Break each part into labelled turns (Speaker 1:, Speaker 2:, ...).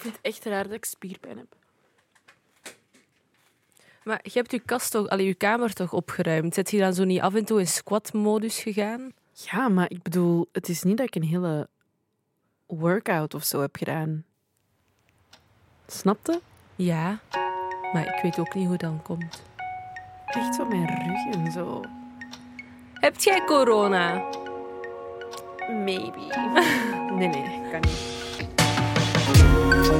Speaker 1: vind het echt raar dat ik spierpijn heb.
Speaker 2: Maar je hebt je kast toch, allee, je kamer toch opgeruimd? Zet je dan zo niet af en toe in squat-modus gegaan?
Speaker 1: Ja, maar ik bedoel, het is niet dat ik een hele workout of zo heb gedaan. Snapte?
Speaker 2: Ja, maar ik weet ook niet hoe dat komt.
Speaker 1: Echt zo mijn rug en zo.
Speaker 2: Heb jij corona?
Speaker 1: Maybe. nee, nee, kan niet.
Speaker 2: Yo,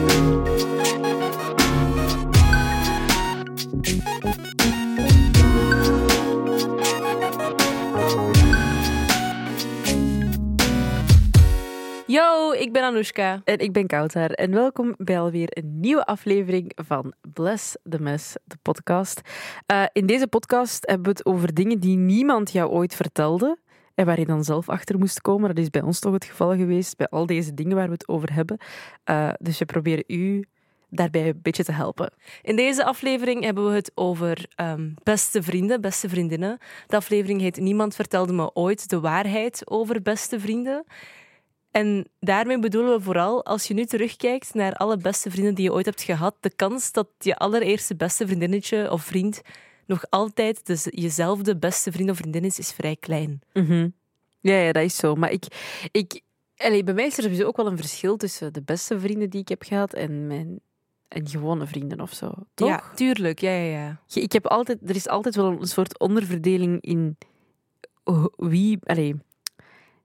Speaker 2: ik ben Anoushka.
Speaker 1: En ik ben Kouter en welkom bij alweer een nieuwe aflevering van Bless the Mess, de podcast. Uh, in deze podcast hebben we het over dingen die niemand jou ooit vertelde en waar je dan zelf achter moest komen. Dat is bij ons toch het geval geweest, bij al deze dingen waar we het over hebben. Uh, dus we proberen u daarbij een beetje te helpen.
Speaker 2: In deze aflevering hebben we het over um, beste vrienden, beste vriendinnen. De aflevering heet Niemand vertelde me ooit de waarheid over beste vrienden. En daarmee bedoelen we vooral, als je nu terugkijkt naar alle beste vrienden die je ooit hebt gehad, de kans dat je allereerste beste vriendinnetje of vriend nog altijd dus jezelfde beste vriend of vriendin is, is vrij klein.
Speaker 1: Mm -hmm. Ja, ja, dat is zo. Maar ik, ik, allez, bij mij is er sowieso ook wel een verschil tussen de beste vrienden die ik heb gehad en mijn en gewone vrienden of zo. Toch?
Speaker 2: Ja, tuurlijk. Ja, ja, ja.
Speaker 1: Ik heb altijd, er is altijd wel een soort onderverdeling in wie. Allez,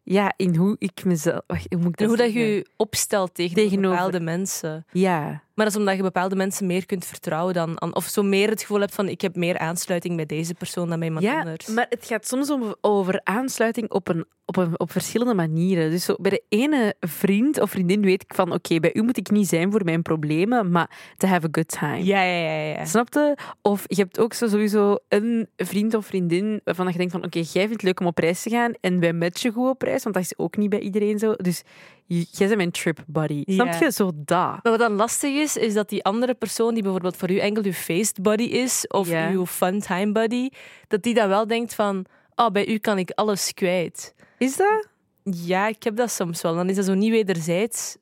Speaker 1: ja, in hoe ik mezelf. Wacht, hoe dat
Speaker 2: je je opstelt tegen
Speaker 1: Tegenover-
Speaker 2: bepaalde mensen.
Speaker 1: Ja.
Speaker 2: Maar dat is omdat je bepaalde mensen meer kunt vertrouwen dan. aan- Of zo meer het gevoel hebt van: ik heb meer aansluiting bij deze persoon dan bij iemand
Speaker 1: ja,
Speaker 2: anders.
Speaker 1: maar het gaat soms om, over aansluiting op, een, op, een, op verschillende manieren. Dus zo, bij de ene vriend of vriendin weet ik van, oké, bij u moet ik niet zijn voor mijn problemen, maar to have a good time.
Speaker 2: Ja, ja, ja. ja.
Speaker 1: Snapte? Of je hebt ook zo sowieso een vriend of vriendin waarvan je denkt van, oké, jij vindt het leuk om op reis te gaan en wij matchen goed op reis, want dat is ook niet bij iedereen zo. Dus jij bent mijn trip buddy.
Speaker 2: Ja.
Speaker 1: Snap je? Zo da.
Speaker 2: Maar wat dan lastig is, is dat die andere persoon, die bijvoorbeeld voor u enkel uw feest buddy is, of
Speaker 1: Ja.
Speaker 2: uw fun time buddy, dat die dan wel denkt van: oh, bij u kan ik alles kwijt.
Speaker 1: Is dat?
Speaker 2: Ja, ik heb dat soms wel. Dan is dat zo niet wederzijds.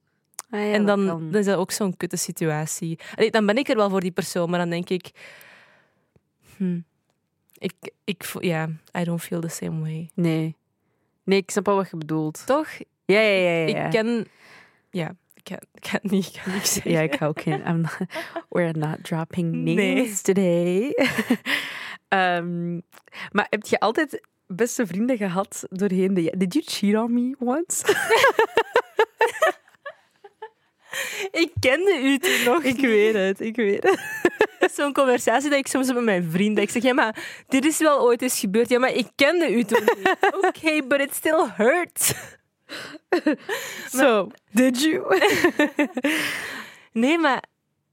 Speaker 1: Ah,
Speaker 2: en dan, dan is dat ook zo'n kutte situatie. Allee, dan ben ik er wel voor die persoon, maar dan denk ik... Hm, ik, ik ja, I don't feel the same way.
Speaker 1: Nee. Nee, ik snap wel wat je bedoelt.
Speaker 2: Toch?
Speaker 1: Ja, ja, ja. ja, ja.
Speaker 2: Ik ken... Ja, ik kan, ik kan niet, ik kan niet zeggen.
Speaker 1: Ja, ik hou ook geen. I'm not- we're not dropping names
Speaker 2: Nee.
Speaker 1: today. Ehm, maar heb je altijd beste vrienden gehad doorheen de... Did you cheat on me once?
Speaker 2: Ik kende u toen nog
Speaker 1: ik weet het, ik weet het.
Speaker 2: Zo'n conversatie dat ik soms heb met mijn vrienden. Ik zeg, ja, maar dit is wel ooit eens gebeurd. Ja, maar ik kende u toen. Oké, but it still hurts.
Speaker 1: So, did you?
Speaker 2: Nee, maar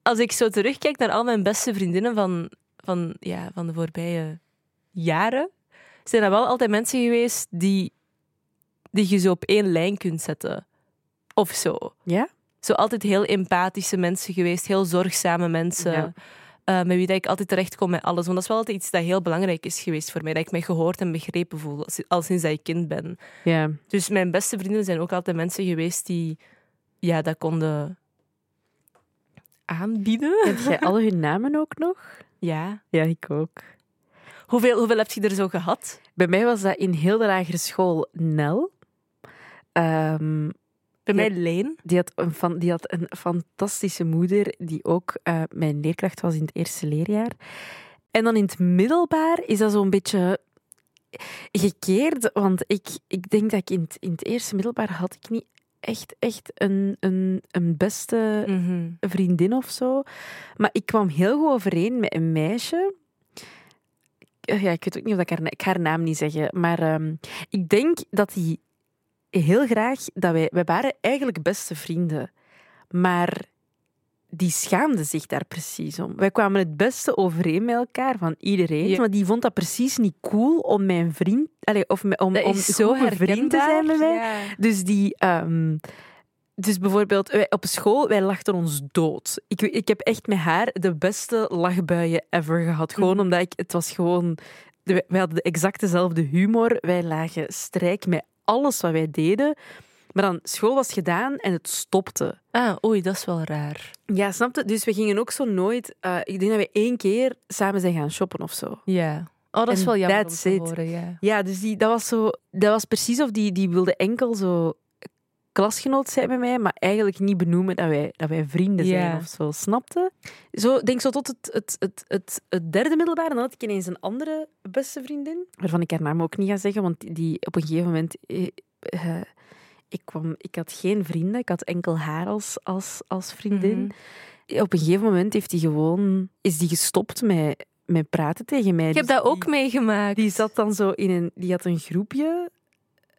Speaker 2: als ik zo terugkijk naar al mijn beste vriendinnen van, van, ja, van de voorbije jaren, zijn er wel altijd mensen geweest die, die je zo op één lijn kunt zetten. Of zo.
Speaker 1: Ja?
Speaker 2: Zo altijd heel empathische mensen geweest, heel zorgzame mensen.
Speaker 1: Ja.
Speaker 2: Eh, met wie dat ik altijd terecht kom met alles. Want dat is wel altijd iets dat heel belangrijk is geweest voor mij. Dat ik mij gehoord en begrepen voel, al sinds dat ik kind ben.
Speaker 1: Ja.
Speaker 2: Dus mijn beste vrienden zijn ook altijd mensen geweest die ja, dat konden aanbieden.
Speaker 1: Heb jij alle hun namen ook nog?
Speaker 2: Ja.
Speaker 1: Ja, ik ook.
Speaker 2: Hoeveel, hoeveel heb je er zo gehad?
Speaker 1: Bij mij was dat in heel de lagere school Nel. Ehm,
Speaker 2: Bij mij Leen.
Speaker 1: Die had een, van, die had een fantastische moeder die ook eh, mijn leerkracht was in het eerste leerjaar. En dan in het middelbaar is dat zo'n beetje gekeerd, want ik, ik denk dat ik in het, in het eerste middelbaar had ik niet echt, echt een, een, een beste
Speaker 2: Mhm.
Speaker 1: vriendin of zo. Maar ik kwam heel goed overeen met een meisje. Ja, ik weet ook niet of ik haar, ik naam niet zeggen. Maar ehm, ik denk dat hij heel graag dat wij... Wij waren eigenlijk beste vrienden. Maar die schaamde zich daar precies om. Wij kwamen het beste overeen met elkaar van iedereen.
Speaker 2: Ja.
Speaker 1: Maar die vond dat precies niet cool om mijn vriend... Allee, of me- om, om
Speaker 2: zo
Speaker 1: vriend te zijn met mij.
Speaker 2: Ja.
Speaker 1: Dus die. ehm, dus bijvoorbeeld, wij, op school, wij lachten ons dood. Ik, ik heb echt met haar de beste lachbuien ever gehad. Gewoon
Speaker 2: Mhm.
Speaker 1: omdat ik, het was gewoon. Wij hadden de exact dezelfde humor. Wij lagen strijk met alles wat wij deden. Maar dan, school was gedaan en het stopte.
Speaker 2: Ah, oei, dat is wel raar.
Speaker 1: Ja, snapte? Dus we gingen ook zo nooit... eh, ik denk dat we één keer samen zijn gaan shoppen of zo.
Speaker 2: Ja. Oh, dat is
Speaker 1: En
Speaker 2: wel jammer om te
Speaker 1: it.
Speaker 2: horen, ja.
Speaker 1: Ja, dus die, dat was zo... Dat was precies of die, die wilde enkel zo klasgenoot zijn met mij, maar eigenlijk niet benoemen dat wij, dat wij vrienden zijn of zo. Snapte? Zo, denk zo tot het, het, het, het, het derde middelbaar. En dan had ik ineens een andere beste vriendin, waarvan ik haar naam ook niet ga zeggen, want die- op een gegeven moment... eh, eh, ik, kwam, ik had geen vrienden, ik had enkel haar als, als, als vriendin.
Speaker 2: Mhm.
Speaker 1: Op een gegeven moment heeft die gewoon, is die gestopt met, met praten tegen mij.
Speaker 2: Ik heb
Speaker 1: Dus
Speaker 2: dat
Speaker 1: die-
Speaker 2: ook meegemaakt.
Speaker 1: die zat dan zo in een... Die had een groepje.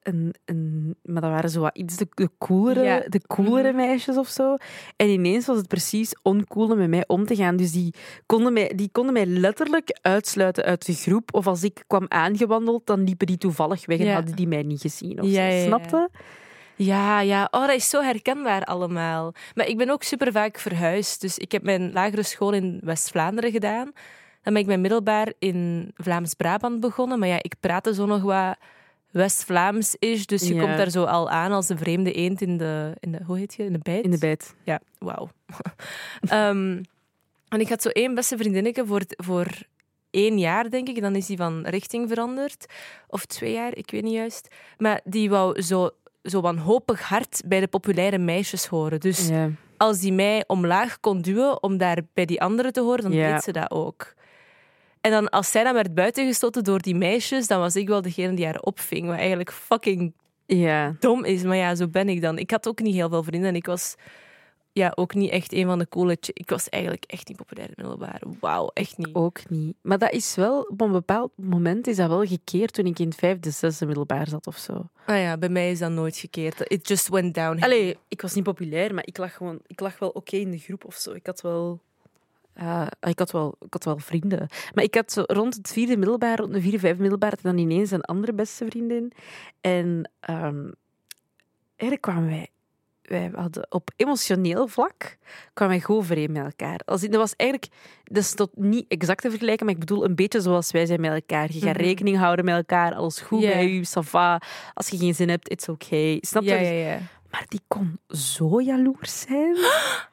Speaker 1: Een, een, maar dat waren zo wat iets de, de coolere,
Speaker 2: Ja.
Speaker 1: de coolere
Speaker 2: Mhm.
Speaker 1: meisjes of zo. En ineens was het precies oncool om met mij om te gaan. Dus die konden, mij, die konden mij letterlijk uitsluiten uit de groep. Of als ik kwam aangewandeld, dan liepen die toevallig weg en
Speaker 2: Ja.
Speaker 1: hadden die mij niet gezien. Of
Speaker 2: Ja,
Speaker 1: zo. Snapte?
Speaker 2: Ja, ja. Oh, dat is zo herkenbaar allemaal. Maar ik ben ook super vaak verhuisd. Dus ik heb mijn lagere school in West-Vlaanderen gedaan. Dan ben ik mijn middelbaar in Vlaams-Brabant begonnen. Maar ja, ik praatte zo nog wat West-Vlaams is. Dus je
Speaker 1: Ja.
Speaker 2: komt daar zo al aan als de vreemde eend in de... In de hoe heet je? In de bijt?
Speaker 1: In de bijt.
Speaker 2: Ja, wauw. Ehm, en ik had zo één beste vriendinnetje voor, voor één jaar, denk ik. Dan is die van richting veranderd. Of twee jaar, ik weet niet juist. Maar die wou zo, zo wanhopig hard bij de populaire meisjes horen. Dus
Speaker 1: Ja.
Speaker 2: als die mij omlaag kon duwen om daar bij die anderen te horen, dan
Speaker 1: Ja.
Speaker 2: deed ze dat ook. En dan, als zij dan werd buitengestoten door die meisjes, dan was ik wel degene die haar opving. Wat eigenlijk fucking
Speaker 1: ja.
Speaker 2: dom is. Maar ja, zo ben ik dan. Ik had ook niet heel veel vrienden. En ik was ja, ook niet echt een van de coole... Ik was eigenlijk echt niet populair in middelbaar. Wauw, echt niet.
Speaker 1: Ook niet. Maar dat is wel... Op een bepaald moment is dat wel gekeerd toen ik in het vijfde, zesde middelbaar zat of zo.
Speaker 2: Ah ja, bij mij is dat nooit gekeerd. It just went down.
Speaker 1: Allee, ik was niet populair, maar ik lag, gewoon, ik lag wel oké in de groep of zo. Ik had wel... ja, ik, had wel, ik had wel vrienden. Maar ik had zo rond het vierde middelbaar, rond de vierde, vijfde middelbaar, dan ineens een andere beste vriendin. En ehm eigenlijk kwamen wij... Wij hadden op emotioneel vlak kwamen wij goed overeen met elkaar. Als, dat was eigenlijk... Dat is tot niet exact te vergelijken, maar ik bedoel een beetje zoals wij zijn met elkaar. Je gaat
Speaker 2: Mhm.
Speaker 1: rekening houden met elkaar, alles goed
Speaker 2: Ja.
Speaker 1: bij u, ça va. Als je geen zin hebt, it's okay. Snap je?
Speaker 2: ja,
Speaker 1: Dus-
Speaker 2: ja, ja.
Speaker 1: maar die kon zo jaloers zijn.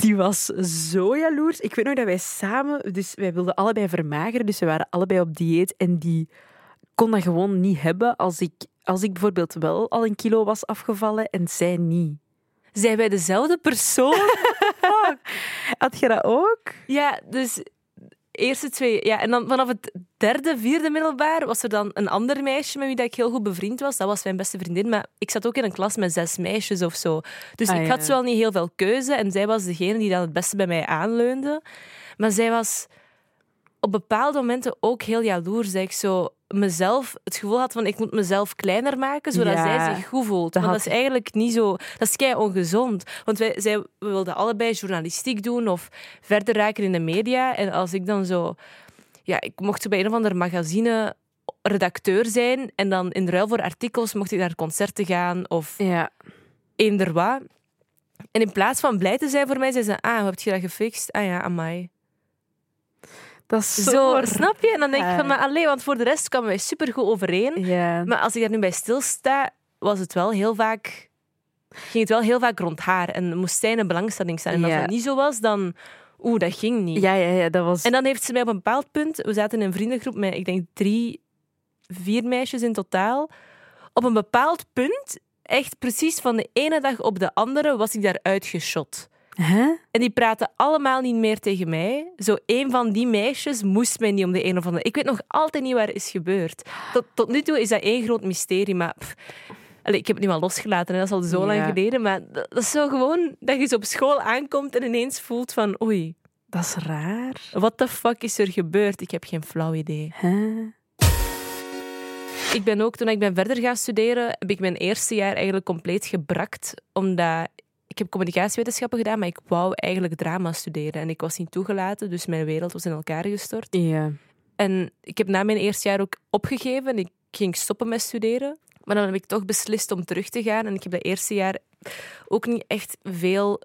Speaker 1: Die was zo jaloers. Ik weet nog dat wij samen... Dus wij wilden allebei vermageren, dus we waren allebei op dieet. En die kon dat gewoon niet hebben als ik, als ik bijvoorbeeld wel al een kilo was afgevallen en zij niet.
Speaker 2: Zijn wij dezelfde persoon?
Speaker 1: Had je dat ook?
Speaker 2: ja, dus eerste twee... Ja, en dan vanaf het derde, vierde middelbaar was er dan een ander meisje met wie dat ik heel goed bevriend was. Dat was mijn beste vriendin. Maar ik zat ook in een klas met zes meisjes of zo. Dus
Speaker 1: Ah,
Speaker 2: ik
Speaker 1: ja.
Speaker 2: had wel niet heel veel keuze. En zij was degene die dan het beste bij mij aanleunde. Maar zij was op bepaalde momenten ook heel jaloers. Dat ik zo mezelf het gevoel had van ik moet mezelf kleiner maken, zodat
Speaker 1: Ja,
Speaker 2: zij zich goed voelt.
Speaker 1: dat had
Speaker 2: dat is eigenlijk niet zo... Dat is kei ongezond. Want wij, zij, we wilden allebei journalistiek doen of verder raken in de media. En als ik dan zo... Ja, ik mocht zo bij een of ander magazine redacteur zijn en dan in ruil voor artikels mocht ik naar concerten gaan of
Speaker 1: Ja.
Speaker 2: eender wat. En in plaats van blij te zijn voor mij, zei ze, ah, hoe heb je dat gefixt? Ah ja, amai.
Speaker 1: Dat is zo...
Speaker 2: Zo, snap je? En dan denk ik van, maar alleen, want voor de rest kwamen wij supergoed overeen.
Speaker 1: Ja.
Speaker 2: Maar als ik daar nu bij stilsta, was het wel heel vaak... Ging het wel heel vaak rond haar. En moest zij een belangstelling staan. En als dat niet zo was, dan... Oeh, dat ging niet.
Speaker 1: ja, ja, ja, dat was...
Speaker 2: En dan heeft ze mij op een bepaald punt... We zaten in een vriendengroep met, ik denk, drie, vier meisjes in totaal. Op een bepaald punt, echt precies van de ene dag op de andere, was ik daar uitgeschot. En die praten allemaal niet meer tegen mij. Zo een van die meisjes moest mij niet om de een of andere... Ik weet nog altijd niet waar is gebeurd. Tot, tot nu toe is dat één groot mysterie, maar... pff, allee, ik heb het nu al losgelaten, hè, dat is al zo lang geleden. Maar dat, dat is zo gewoon dat je zo op school aankomt en ineens voelt van... Oei,
Speaker 1: Dat is raar.
Speaker 2: what the fuck is er gebeurd? Ik heb geen flauw idee. Ik ben ook, toen ik ben verder gaan studeren, heb ik mijn eerste jaar eigenlijk compleet gebrakt. Omdat ik heb communicatiewetenschappen gedaan, maar ik wou eigenlijk drama studeren. En ik was niet toegelaten, dus mijn wereld was in elkaar gestort.
Speaker 1: Ja.
Speaker 2: En ik heb na mijn eerste jaar ook opgegeven en ik ging stoppen met studeren. Maar dan heb ik toch beslist om terug te gaan. En ik heb dat eerste jaar ook niet echt veel...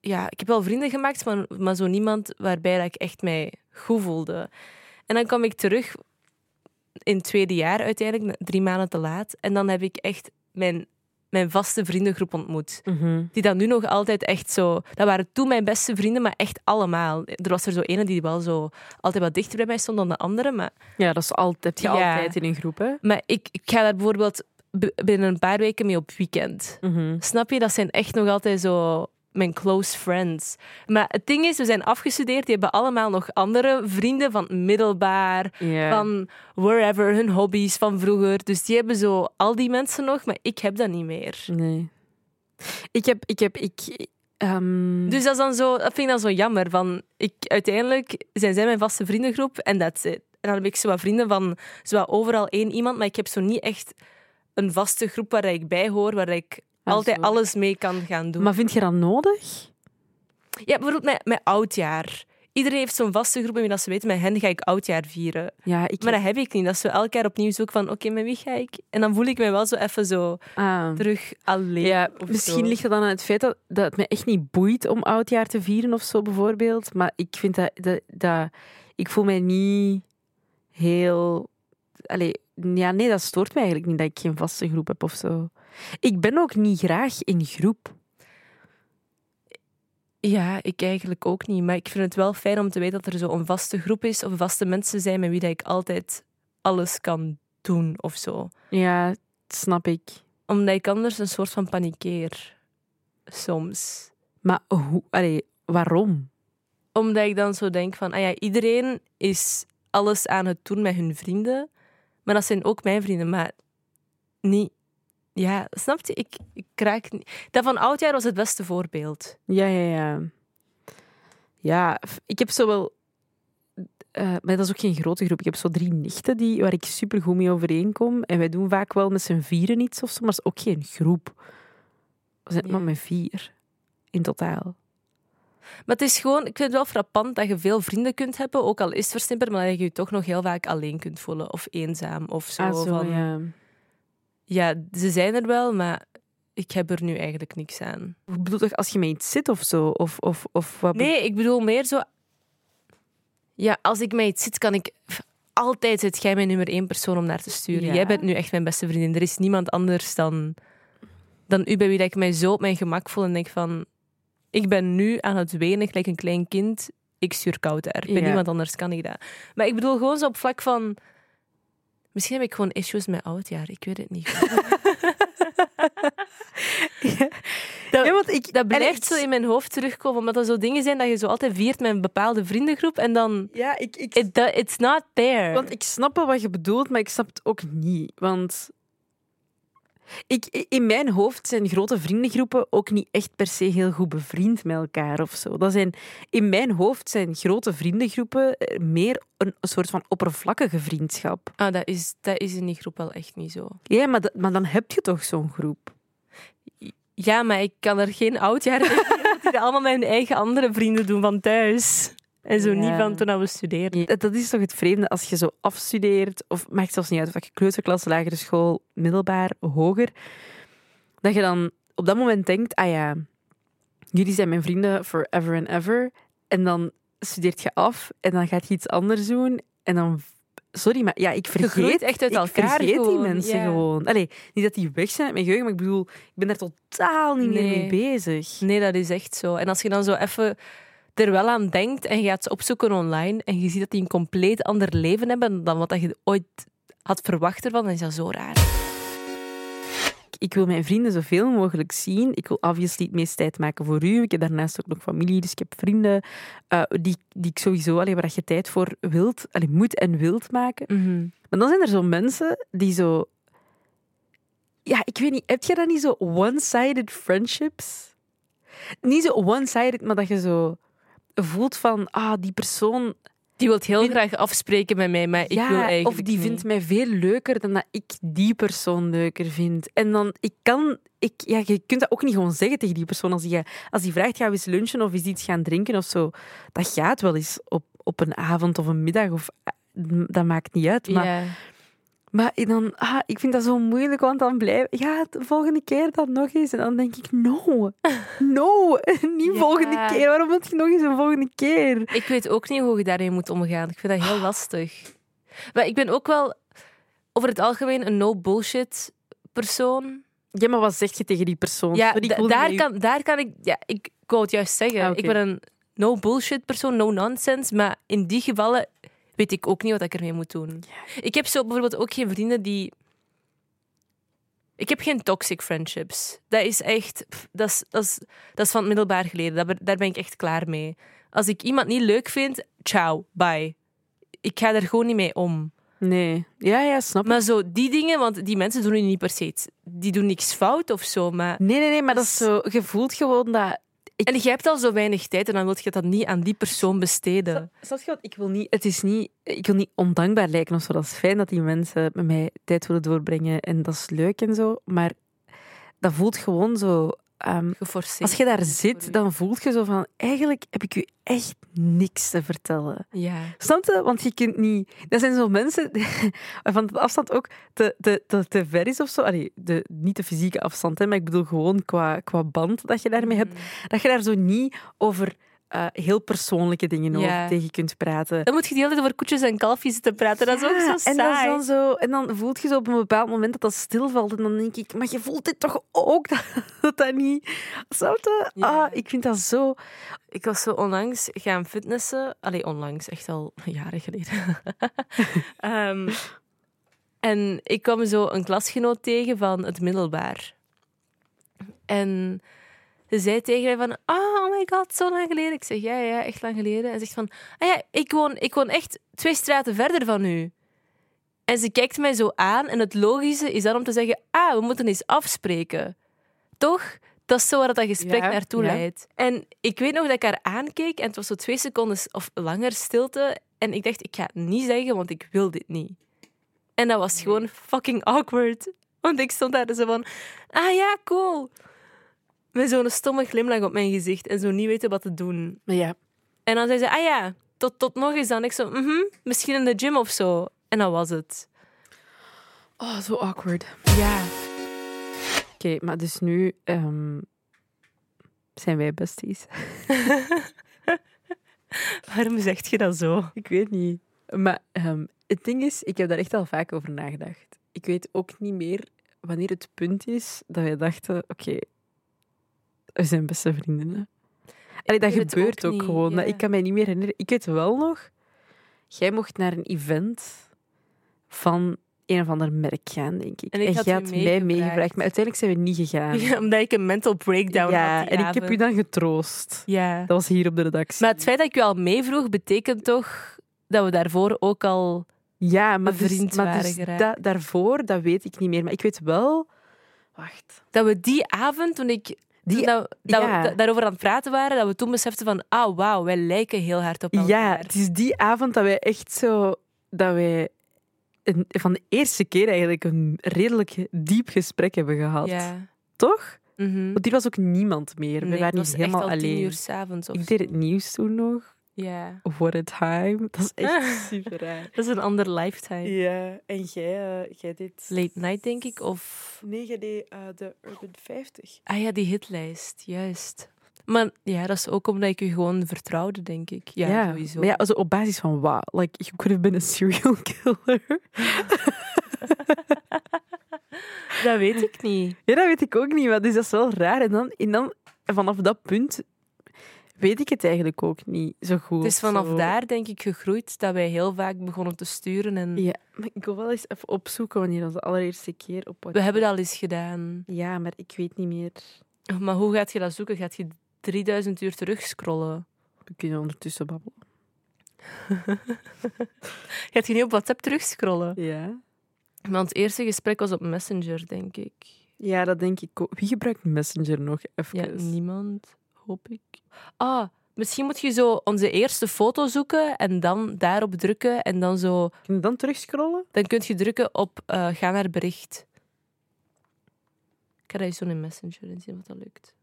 Speaker 2: Ja, ik heb wel vrienden gemaakt, maar, maar zo niemand waarbij dat ik echt mij goed voelde. En dan kwam ik terug in het tweede jaar uiteindelijk, drie maanden te laat. En dan heb ik echt mijn mijn vaste vriendengroep ontmoet.
Speaker 1: Mhm.
Speaker 2: Die dan nu nog altijd echt zo... Dat waren toen mijn beste vrienden, maar echt allemaal. Er was er zo ene die wel zo altijd wat dichter bij mij stond dan de andere. Maar,
Speaker 1: Ja, dat is altijd, je
Speaker 2: Ja.
Speaker 1: altijd in een groep, hè?
Speaker 2: maar ik, ik ga daar bijvoorbeeld binnen een paar weken mee op weekend.
Speaker 1: Mhm.
Speaker 2: Snap je? Dat zijn echt nog altijd zo mijn close friends. Maar het ding is, we zijn afgestudeerd. Die hebben allemaal nog andere vrienden van middelbaar, van wherever, hun hobby's van vroeger. Dus die hebben zo al die mensen nog, maar ik heb dat niet meer.
Speaker 1: Nee. Ik heb... Ik heb ik, ehm,
Speaker 2: Dus dat, is dan zo, dat vind ik dan zo jammer. Van, ik, uiteindelijk zijn zij mijn vaste vriendengroep en that's it. En dan heb ik zo wat vrienden van zo wat overal één iemand, maar ik heb zo niet echt een vaste groep waar ik bij hoor, waar ik altijd
Speaker 1: zo.
Speaker 2: alles mee kan gaan doen.
Speaker 1: Maar vind je dat nodig?
Speaker 2: Ja, bijvoorbeeld met, met oudjaar. Iedereen heeft zo'n vaste groep en dat ze weten, met hen ga ik oudjaar vieren.
Speaker 1: Ja, ik
Speaker 2: Maar dat heb ik niet. Dat zo elk jaar opnieuw zoeken van, oké, met wie ga ik? En dan voel ik me wel zo even zo
Speaker 1: Ah.
Speaker 2: terug alleen.
Speaker 1: Ja, misschien
Speaker 2: zo.
Speaker 1: ligt het dan aan het feit dat, dat het me echt niet boeit om oudjaar te vieren of zo bijvoorbeeld. Maar ik vind dat, dat, dat ik voel mij niet heel. Allee, ja, nee, dat stoort mij eigenlijk niet dat ik geen vaste groep heb of zo. Ik ben ook niet graag in groep.
Speaker 2: Ja, ik eigenlijk ook niet. Maar ik vind het wel fijn om te weten dat er zo een vaste groep is of vaste mensen zijn met wie dat ik altijd alles kan doen of zo.
Speaker 1: Ja, dat snap ik.
Speaker 2: Omdat ik anders een soort van panikeer. Soms.
Speaker 1: Maar hoe, allee, waarom?
Speaker 2: Omdat ik dan zo denk van, ah ja, iedereen is alles aan het doen met hun vrienden. Maar dat zijn ook mijn vrienden, maar niet... Ja, snap je? Ik, ik raak niet... Dat van oudjaar was het beste voorbeeld.
Speaker 1: Ja, ja, ja. Ja, ik heb zo wel... eh, maar dat is ook geen grote groep. Ik heb zo drie nichten die, waar ik super goed mee overeenkom. En wij doen vaak wel met z'n vieren iets of zo, maar is ook geen groep. We zijn
Speaker 2: Ja.
Speaker 1: maar met vier in totaal.
Speaker 2: Maar het is gewoon... Ik vind het wel frappant dat je veel vrienden kunt hebben, ook al is het versnipperd, maar dat je je toch nog heel vaak alleen kunt voelen. Of eenzaam, of zo.
Speaker 1: Ah, zo,
Speaker 2: van,
Speaker 1: ja.
Speaker 2: ja, ze zijn er wel, maar ik heb er nu eigenlijk niks aan.
Speaker 1: Ik bedoel toch als je met iets zit of zo? Of, of, of wat?
Speaker 2: Nee, ik bedoel meer zo... Ja, als ik met iets zit, kan ik... Altijd zit jij mijn nummer één persoon om naar te sturen.
Speaker 1: Ja.
Speaker 2: Jij bent nu echt mijn beste vriendin. Er is niemand anders dan, dan u bij wie dat ik mij zo op mijn gemak voel en denk van... Ik ben nu aan het wenen, gelijk een klein kind. Ik stuur koud er. Bij
Speaker 1: Ja.
Speaker 2: niemand anders kan ik dat. Maar ik bedoel gewoon zo op vlak van... Misschien heb ik gewoon issues met oudjaar. Ik weet het niet. dat,
Speaker 1: Ja, want ik,
Speaker 2: dat blijft
Speaker 1: ik-
Speaker 2: zo in mijn hoofd terugkomen, omdat dat zo dingen zijn dat je zo altijd viert met een bepaalde vriendengroep en dan...
Speaker 1: Ja, ik, ik,
Speaker 2: It, it's not there.
Speaker 1: Want ik snap wel wat je bedoelt, maar ik snap het ook niet. Want ik, in mijn hoofd zijn grote vriendengroepen ook niet echt per se heel goed bevriend met elkaar of zo. Dat zijn, in mijn hoofd zijn grote vriendengroepen eh, meer een, soort van oppervlakkige vriendschap.
Speaker 2: Ah, dat is, dat is in die groep wel echt niet zo.
Speaker 1: Ja, maar, dat- maar dan heb je toch zo'n groep.
Speaker 2: Ja, maar ik kan er geen oudjaar in die dat allemaal mijn eigen andere vrienden doen van thuis. En zo
Speaker 1: Ja.
Speaker 2: niet van toen we studeerden.
Speaker 1: Dat- Dat is toch het vreemde als je zo afstudeert, of maakt zelfs niet uit of je kleuterklas, lagere school, middelbaar, hoger, dat je dan op dat moment denkt, ah ja, jullie zijn mijn vrienden forever and ever, en dan studeert je af en dan gaat je iets anders doen en dan, sorry, maar ja, ik vergeet,
Speaker 2: echt uit
Speaker 1: ik
Speaker 2: elkaar
Speaker 1: vergeet die mensen
Speaker 2: ja.
Speaker 1: gewoon. Allee, niet dat die weg zijn uit mijn geheugen, maar ik bedoel, ik ben daar totaal niet meer mee bezig.
Speaker 2: Nee, dat is echt zo. En als je dan zo even er wel aan denkt en je gaat ze opzoeken online en je ziet dat die een compleet ander leven hebben dan wat dat je ooit had verwacht ervan, dan is dat zo raar.
Speaker 1: ik wil mijn vrienden zoveel mogelijk zien. Ik wil obviously het meest tijd maken voor u. Ik heb daarnaast ook nog familie, dus ik heb vrienden eh, die, die ik sowieso, allee, waar je tijd voor wilt, allee, moet en wilt maken. Maar dan zijn er zo mensen die zo... Ja, ik weet niet, heb je dat niet zo one-sided friendships? Niet zo one-sided, maar dat je zo voelt van, ah, die persoon...
Speaker 2: Die wil heel graag afspreken met mij, maar ik
Speaker 1: ja,
Speaker 2: wil eigenlijk
Speaker 1: of die
Speaker 2: niet.
Speaker 1: vindt mij veel leuker dan dat ik die persoon leuker vind. En dan, ik kan... Ik, ja, je kunt dat ook niet gewoon zeggen tegen die persoon. Als die, als die vraagt, gaan we eens lunchen of eens iets gaan drinken of zo. Dat gaat wel eens op, op een avond of een middag. Of, eh, dat maakt niet uit. Maar,
Speaker 2: Ja.
Speaker 1: Maar dan, ah, ik vind dat zo moeilijk, want dan blijf ja, de volgende keer dan nog eens. En dan denk ik, no, no, niet
Speaker 2: Ja.
Speaker 1: volgende keer. Waarom moet je nog eens een volgende keer?
Speaker 2: Ik weet ook niet hoe je daarmee moet omgaan. Ik vind dat heel lastig. Maar ik ben ook wel over het algemeen een no-bullshit persoon.
Speaker 1: Ja, maar wat zeg je tegen die persoon?
Speaker 2: Ja, daar, kan, daar kan ik... Ja, ik, ik wou het juist zeggen.
Speaker 1: Ah.
Speaker 2: Ik ben een no bullshit persoon, no nonsense. Maar in die gevallen weet ik ook niet wat ik ermee moet doen. Ik heb zo bijvoorbeeld ook geen vrienden die... Ik heb geen toxic friendships. Dat is echt... pff, Dat is, dat is, dat is van het middelbaar geleden. Dat daar ben ik echt klaar mee. Als ik iemand niet leuk vind, ciao, bye. Ik ga er gewoon niet mee om.
Speaker 1: Nee. Ja, ja, snap ik.
Speaker 2: Maar zo die dingen, want die mensen doen nu niet per se... iets- Die doen niks fout of zo, maar...
Speaker 1: Nee, nee, nee, maar dat is zo... Je voelt gewoon dat...
Speaker 2: En je hebt al zo weinig tijd en dan wil je dat niet aan die persoon besteden.
Speaker 1: Snap je wat? Ik wil niet... Het is niet... Ik wil niet ondankbaar lijken of zo. Dat is fijn dat die mensen met mij tijd willen doorbrengen. En dat is leuk en zo. Maar dat voelt gewoon zo... ehm, als je daar zit, dan voelt je zo van... Eigenlijk heb ik u echt niks te vertellen.
Speaker 2: Ja.
Speaker 1: Snap je? Want je kunt niet... Dat zijn zo mensen waarvan de afstand ook te, te, te, te ver is of zo. Allee, de, niet de fysieke afstand, hè, maar ik bedoel gewoon qua, qua band dat je daarmee hebt. Dat je daar zo niet over eh, heel persoonlijke dingen over
Speaker 2: Ja.
Speaker 1: tegen kunt praten.
Speaker 2: Dan moet je de hele tijd over koetjes en kalfjes zitten praten. Dat is ook zo
Speaker 1: en, dat is
Speaker 2: saai.
Speaker 1: dan zo, en dan voelt je zo op een bepaald moment dat dat stilvalt. En dan denk ik, maar je voelt dit toch ook dat dat, dat niet... Snap?
Speaker 2: Ja.
Speaker 1: Ah, ik vind dat zo...
Speaker 2: Ik was zo onlangs gaan fitnessen. Allee, onlangs. Echt al jaren geleden. Ehm, en ik kwam zo een klasgenoot tegen van het middelbaar. En ze zei tegen mij van... Ah, oh my god, zo lang geleden. Ik zeg, ja, ja, echt lang geleden. En ze zegt van... Ah ja, ik woon, ik woon echt twee straten verder van u. En ze kijkt mij zo aan. En het logische is dan om te zeggen... Ah, we moeten eens afspreken. Toch? Dat is zo waar dat gesprek
Speaker 1: Ja,
Speaker 2: naartoe
Speaker 1: ja.
Speaker 2: leidt. En ik weet nog dat ik haar aankeek en het was zo twee seconden of langer stilte. En ik dacht, ik ga het niet zeggen, want ik wil dit niet. En dat was gewoon fucking awkward. Want ik stond daar zo van, ah ja, cool. Met zo'n stomme glimlach op mijn gezicht en zo niet weten wat te doen.
Speaker 1: Ja,
Speaker 2: En dan zei ze, ah ja, tot, tot nog eens dan. Ik zo, mhm, misschien in de gym of zo. En dat was het.
Speaker 1: oh, zo awkward.
Speaker 2: Ja.
Speaker 1: Oké, maar dus nu ehm, zijn wij besties.
Speaker 2: Waarom zeg je dat zo?
Speaker 1: Ik weet niet. Maar ehm, het ding is, ik heb daar echt al vaak over nagedacht. Ik weet ook niet meer wanneer het punt is dat wij dachten, oké, we zijn beste vriendinnen. Allee, dat gebeurt
Speaker 2: ook
Speaker 1: gewoon.
Speaker 2: Ja.
Speaker 1: ik kan mij niet meer herinneren. Ik weet wel nog, jij mocht naar een event van een of ander merk gaan, denk ik.
Speaker 2: En ik had
Speaker 1: jij had mij
Speaker 2: meegevraagd.
Speaker 1: maar uiteindelijk zijn we niet gegaan.
Speaker 2: Ja, omdat ik een mental breakdown
Speaker 1: Ja,
Speaker 2: had
Speaker 1: en ik heb u
Speaker 2: avond.
Speaker 1: dan getroost.
Speaker 2: Ja.
Speaker 1: Dat was hier op de redactie.
Speaker 2: Maar het feit dat ik u al meevroeg, betekent toch dat we daarvoor ook al...
Speaker 1: Ja, maar, dus, maar
Speaker 2: waren
Speaker 1: dus da- daarvoor, dat weet ik niet meer. Maar ik weet wel... Wacht.
Speaker 2: Dat we die avond, toen ik...
Speaker 1: Die-
Speaker 2: dat, dat
Speaker 1: ja.
Speaker 2: we da- daarover aan het praten waren, dat we toen beseften van... Ah, wauw, wij lijken heel hard op elkaar.
Speaker 1: Ja, het is die avond dat wij echt zo... Dat wij een, van de eerste keer eigenlijk een redelijk diep gesprek hebben gehad.
Speaker 2: Ja.
Speaker 1: Toch?
Speaker 2: Mhm.
Speaker 1: Want hier was ook niemand meer.
Speaker 2: Nee,
Speaker 1: we waren niet
Speaker 2: echt
Speaker 1: helemaal alleen.
Speaker 2: uur s'avonds of
Speaker 1: Ik deed het nieuws toen nog.
Speaker 2: Ja.
Speaker 1: What a time. Dat is echt super raar.
Speaker 2: Dat is een ander lifetime.
Speaker 1: Ja, en jij, eh, jij deed...
Speaker 2: Late night, denk ik, of...
Speaker 1: Nee, jij deed eh, de Urban 50.
Speaker 2: Ah ja, die hitlijst, juist. Maar ja, dat is ook omdat ik u gewoon vertrouwde, denk ik. Ja, sowieso.
Speaker 1: Maar ja, also op basis van wat? Like, you could have been a serial killer.
Speaker 2: Dat weet ik niet.
Speaker 1: Ja, dat weet ik ook niet, maar dus dat is wel raar. En dan, en dan vanaf dat punt weet ik het eigenlijk ook niet zo goed.
Speaker 2: Het is vanaf
Speaker 1: Zo.
Speaker 2: daar, denk ik, gegroeid dat wij heel vaak begonnen te sturen. En
Speaker 1: Ja, maar ik wil wel eens even opzoeken wanneer onze allereerste keer op
Speaker 2: we hebben dat al eens gedaan.
Speaker 1: Ja, maar ik weet niet meer.
Speaker 2: Maar hoe gaat je dat zoeken? Gaat je 3000 uur terugscrollen?
Speaker 1: We kunnen ondertussen babbelen.
Speaker 2: Gaat je niet op WhatsApp terugscrollen?
Speaker 1: Ja.
Speaker 2: Want het eerste gesprek was op Messenger, denk ik.
Speaker 1: Ja, dat denk ik ook. Wie gebruikt Messenger nog even?
Speaker 2: Ja, niemand, hoop ik. Ah, misschien moet je zo onze eerste foto zoeken en dan daarop drukken. En dan zo...
Speaker 1: Kun je dan terugscrollen?
Speaker 2: Dan kun je drukken op eh, ga naar bericht. Ik ga dat doen in Messenger en zien of dat lukt.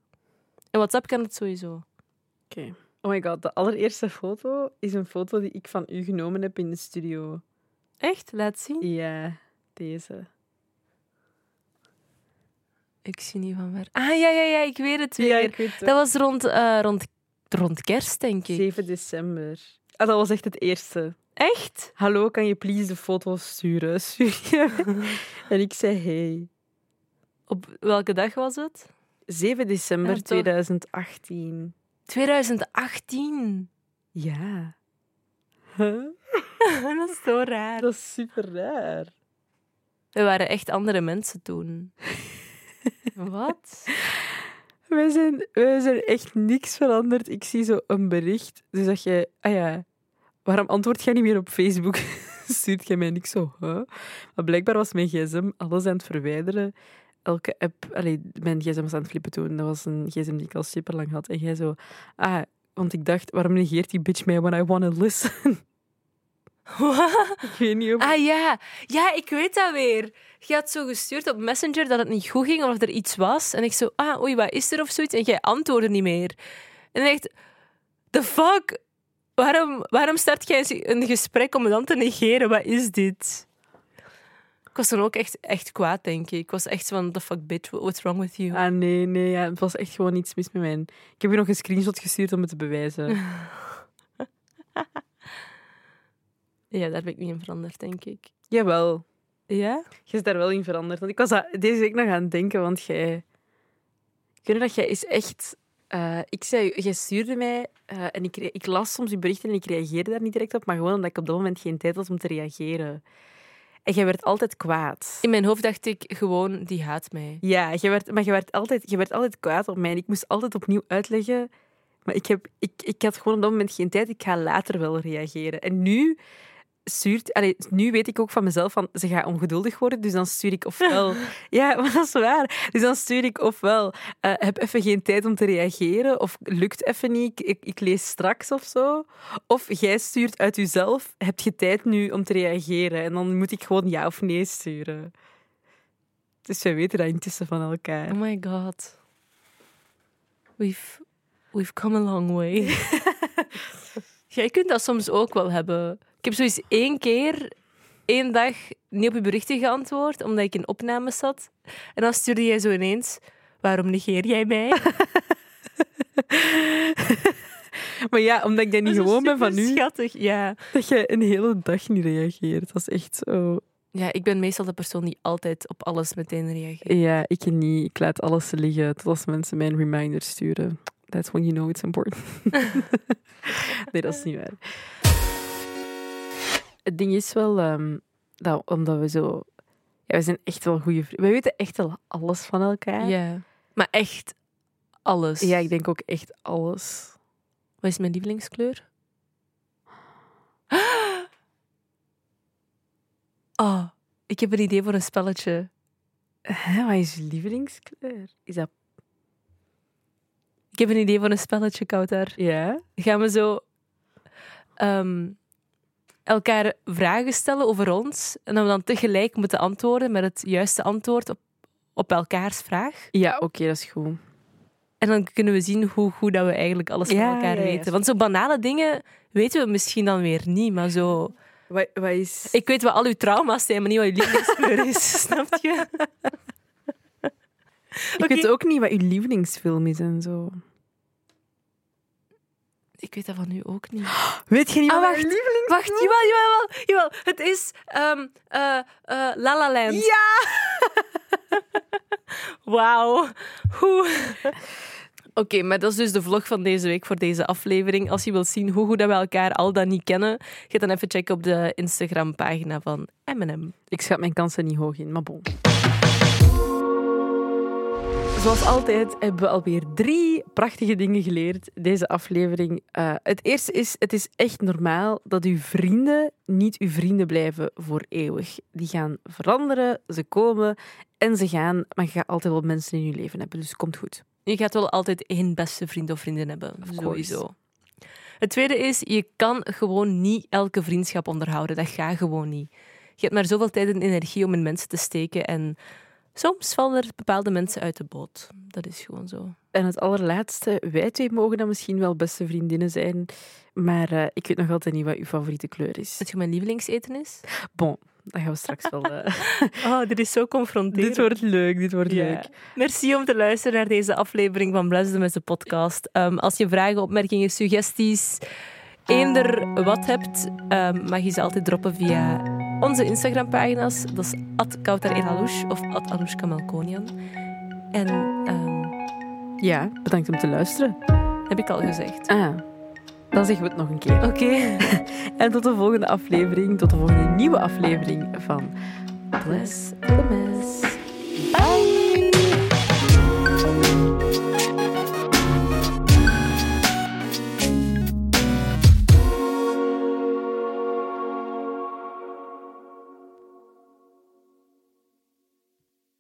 Speaker 2: In WhatsApp kan het sowieso.
Speaker 1: Oké. Oh my god, de allereerste foto is een foto die ik van u genomen heb in de studio.
Speaker 2: Echt? Laat zien.
Speaker 1: Ja, deze.
Speaker 2: Ik zie niet van waar. Ah, ja, ja, ja, ik weet het weer.
Speaker 1: ik weet
Speaker 2: Dat was rond, eh, rond, rond kerst, denk ik.
Speaker 1: 7 december. Ah, dat was echt het eerste.
Speaker 2: Echt?
Speaker 1: Hallo, kan je please de foto's sturen? Stuur je? en ik zei hey.
Speaker 2: Op welke dag was het?
Speaker 1: 7 december
Speaker 2: Ja, toch?
Speaker 1: 2018.
Speaker 2: 2018.
Speaker 1: Ja.
Speaker 2: dat is zo raar.
Speaker 1: Dat is super raar.
Speaker 2: We waren echt andere mensen toen. Wat?
Speaker 1: Wij zijn, wij zijn echt niks veranderd. Ik zie zo een bericht. Dus dat je... Ah ja, waarom antwoord jij niet meer op Facebook? Stuurt jij mij niks zo, huh? Maar blijkbaar was mijn gsm alles aan het verwijderen. Elke app... Allee, mijn gsm was aan het flippen toen. Dat was een gsm die ik al super lang had. En jij zo... Ah, want ik dacht, waarom negeert die bitch mij when I wanna listen? Ik weet niet of...
Speaker 2: Ah ja. ja, ik weet dat weer. Je had zo gestuurd op Messenger dat het niet goed ging of er iets was. En ik zo, ah, oei, wat is er of zoiets? En jij antwoordde niet meer. En ik dacht, the fuck? Waarom, waarom start jij een gesprek om me dan te negeren? Wat is dit? Ik was dan ook echt, echt kwaad, denk ik. Ik was echt van, the fuck, bitch, what's wrong with you?
Speaker 1: Ah, nee, nee. Ja, het was echt gewoon iets mis met mij. Ik heb je nog een screenshot gestuurd om het te bewijzen.
Speaker 2: Ja, daar ben ik niet in veranderd, denk ik.
Speaker 1: Jawel.
Speaker 2: Ja?
Speaker 1: Je is daar wel in veranderd. Want ik was deze week nog aan het denken, want jij... Ik weet dat jij is echt... eh, ik zei, jij stuurde mij eh, en ik, ik las soms je berichten en ik reageerde daar niet direct op, maar gewoon omdat ik op dat moment geen tijd had om te reageren. En jij werd altijd kwaad.
Speaker 2: In mijn hoofd dacht ik gewoon, die haat mij.
Speaker 1: Ja, jij werd, maar je werd, altijd, je werd altijd kwaad op mij. En ik moest altijd opnieuw uitleggen. Maar ik, heb, ik, ik had gewoon op dat moment geen tijd. Ik ga later wel reageren. En nu stuurt... Allee, nu weet ik ook van mezelf van, ze gaat ongeduldig worden. Dus dan stuur ik ofwel... ja, maar dat is waar. Dus dan stuur ik ofwel, eh, heb even geen tijd om te reageren. Of lukt even niet, ik, ik lees straks of zo. Of jij stuurt uit jezelf, heb je tijd nu om te reageren? En dan moet ik gewoon ja of nee sturen. Dus wij weten dat intussen van elkaar.
Speaker 2: Oh my god. We've, we've come a long way. Jij kunt dat soms ook wel hebben. Ik heb zoiets één keer, één dag, niet op je berichten geantwoord, omdat ik in opname zat. En dan stuurde jij zo ineens, waarom negeer jij mij?
Speaker 1: Maar ja, omdat ik dat niet
Speaker 2: Dat
Speaker 1: gewoon ben van nu,
Speaker 2: Schattig, ja.
Speaker 1: dat je een hele dag niet reageert. Dat is echt zo...
Speaker 2: Ja, ik ben meestal de persoon die altijd op alles meteen reageert.
Speaker 1: Ja, ik niet. Ik laat alles liggen tot als mensen mij een reminder sturen. That's when you know it's important. nee, dat is niet waar. Het ding is wel ehm, dat omdat we zo... Ja, we zijn echt wel goede vrienden. We weten echt wel alles van elkaar.
Speaker 2: Ja. Maar echt alles.
Speaker 1: Ja, ik denk ook echt alles.
Speaker 2: Wat is mijn lievelingskleur? Oh, ik heb een idee voor een spelletje.
Speaker 1: Hè, wat is je lievelingskleur? Is dat...
Speaker 2: Ik heb een idee voor een spelletje, Kouter.
Speaker 1: Ja?
Speaker 2: Gaan we zo ehm, elkaar vragen stellen over ons en dat we dan tegelijk moeten antwoorden met het juiste antwoord op, op elkaars vraag.
Speaker 1: Ja, oké, dat is goed.
Speaker 2: En dan kunnen we zien hoe goed dat we eigenlijk alles van elkaar
Speaker 1: ja, ja.
Speaker 2: weten. Want zo banale dingen weten we misschien dan weer niet, maar zo...
Speaker 1: Wat, wat is...
Speaker 2: Ik weet wat al uw trauma's zijn, maar niet wat uw lievelingskleur is. Snap je?
Speaker 1: Ik weet ook niet wat uw lievelingsfilm is en zo.
Speaker 2: Ik weet dat van u ook niet.
Speaker 1: Weet je niet
Speaker 2: Ah,
Speaker 1: wat
Speaker 2: wacht. jawel, jawel, jawel. Het is eh, La La Land.
Speaker 1: Ja!
Speaker 2: Wauw. Oké, maar dat is dus de vlog van deze week voor deze aflevering. Als je wilt zien hoe goed dat we elkaar al dan niet kennen, ga dan even checken op de Instagram-pagina van M&M.
Speaker 1: Ik schat mijn kansen niet hoog in, maar bon. Zoals altijd hebben we alweer drie prachtige dingen geleerd deze aflevering. Eh, het eerste is, het is echt normaal dat uw vrienden niet uw vrienden blijven voor eeuwig. Die gaan veranderen, ze komen en ze gaan, maar je gaat altijd wel mensen in je leven hebben, dus het komt goed.
Speaker 2: Je gaat wel altijd één beste vriend of vriendin hebben. Sowieso. Het tweede is, je kan gewoon niet elke vriendschap onderhouden. Dat gaat gewoon niet. Je hebt maar zoveel tijd en energie om in mensen te steken. En soms vallen er bepaalde mensen uit de boot. Dat is gewoon zo.
Speaker 1: En het allerlaatste, wij twee mogen dan misschien wel beste vriendinnen zijn, maar eh, ik weet nog altijd niet wat uw favoriete kleur is.
Speaker 2: Weet je wat mijn lievelingseten is?
Speaker 1: Bon, dat gaan we straks wel... eh,
Speaker 2: Oh, dit is zo confronterend.
Speaker 1: dit wordt leuk, dit wordt
Speaker 2: Ja.
Speaker 1: leuk.
Speaker 2: Merci om te luisteren naar deze aflevering van Bless the Messe podcast. Ehm, als je vragen, opmerkingen, suggesties, eender wat hebt, ehm, mag je ze altijd droppen via onze Instagram-pagina's. Dat is @kautar of @aloushkamelkonian. En ehm,
Speaker 1: Ja, bedankt om te luisteren.
Speaker 2: heb ik al gezegd.
Speaker 1: Ah, dan zeggen we het nog een keer.
Speaker 2: Oké.
Speaker 1: En tot de volgende aflevering, tot de volgende nieuwe aflevering van Bless the Mess. Bye!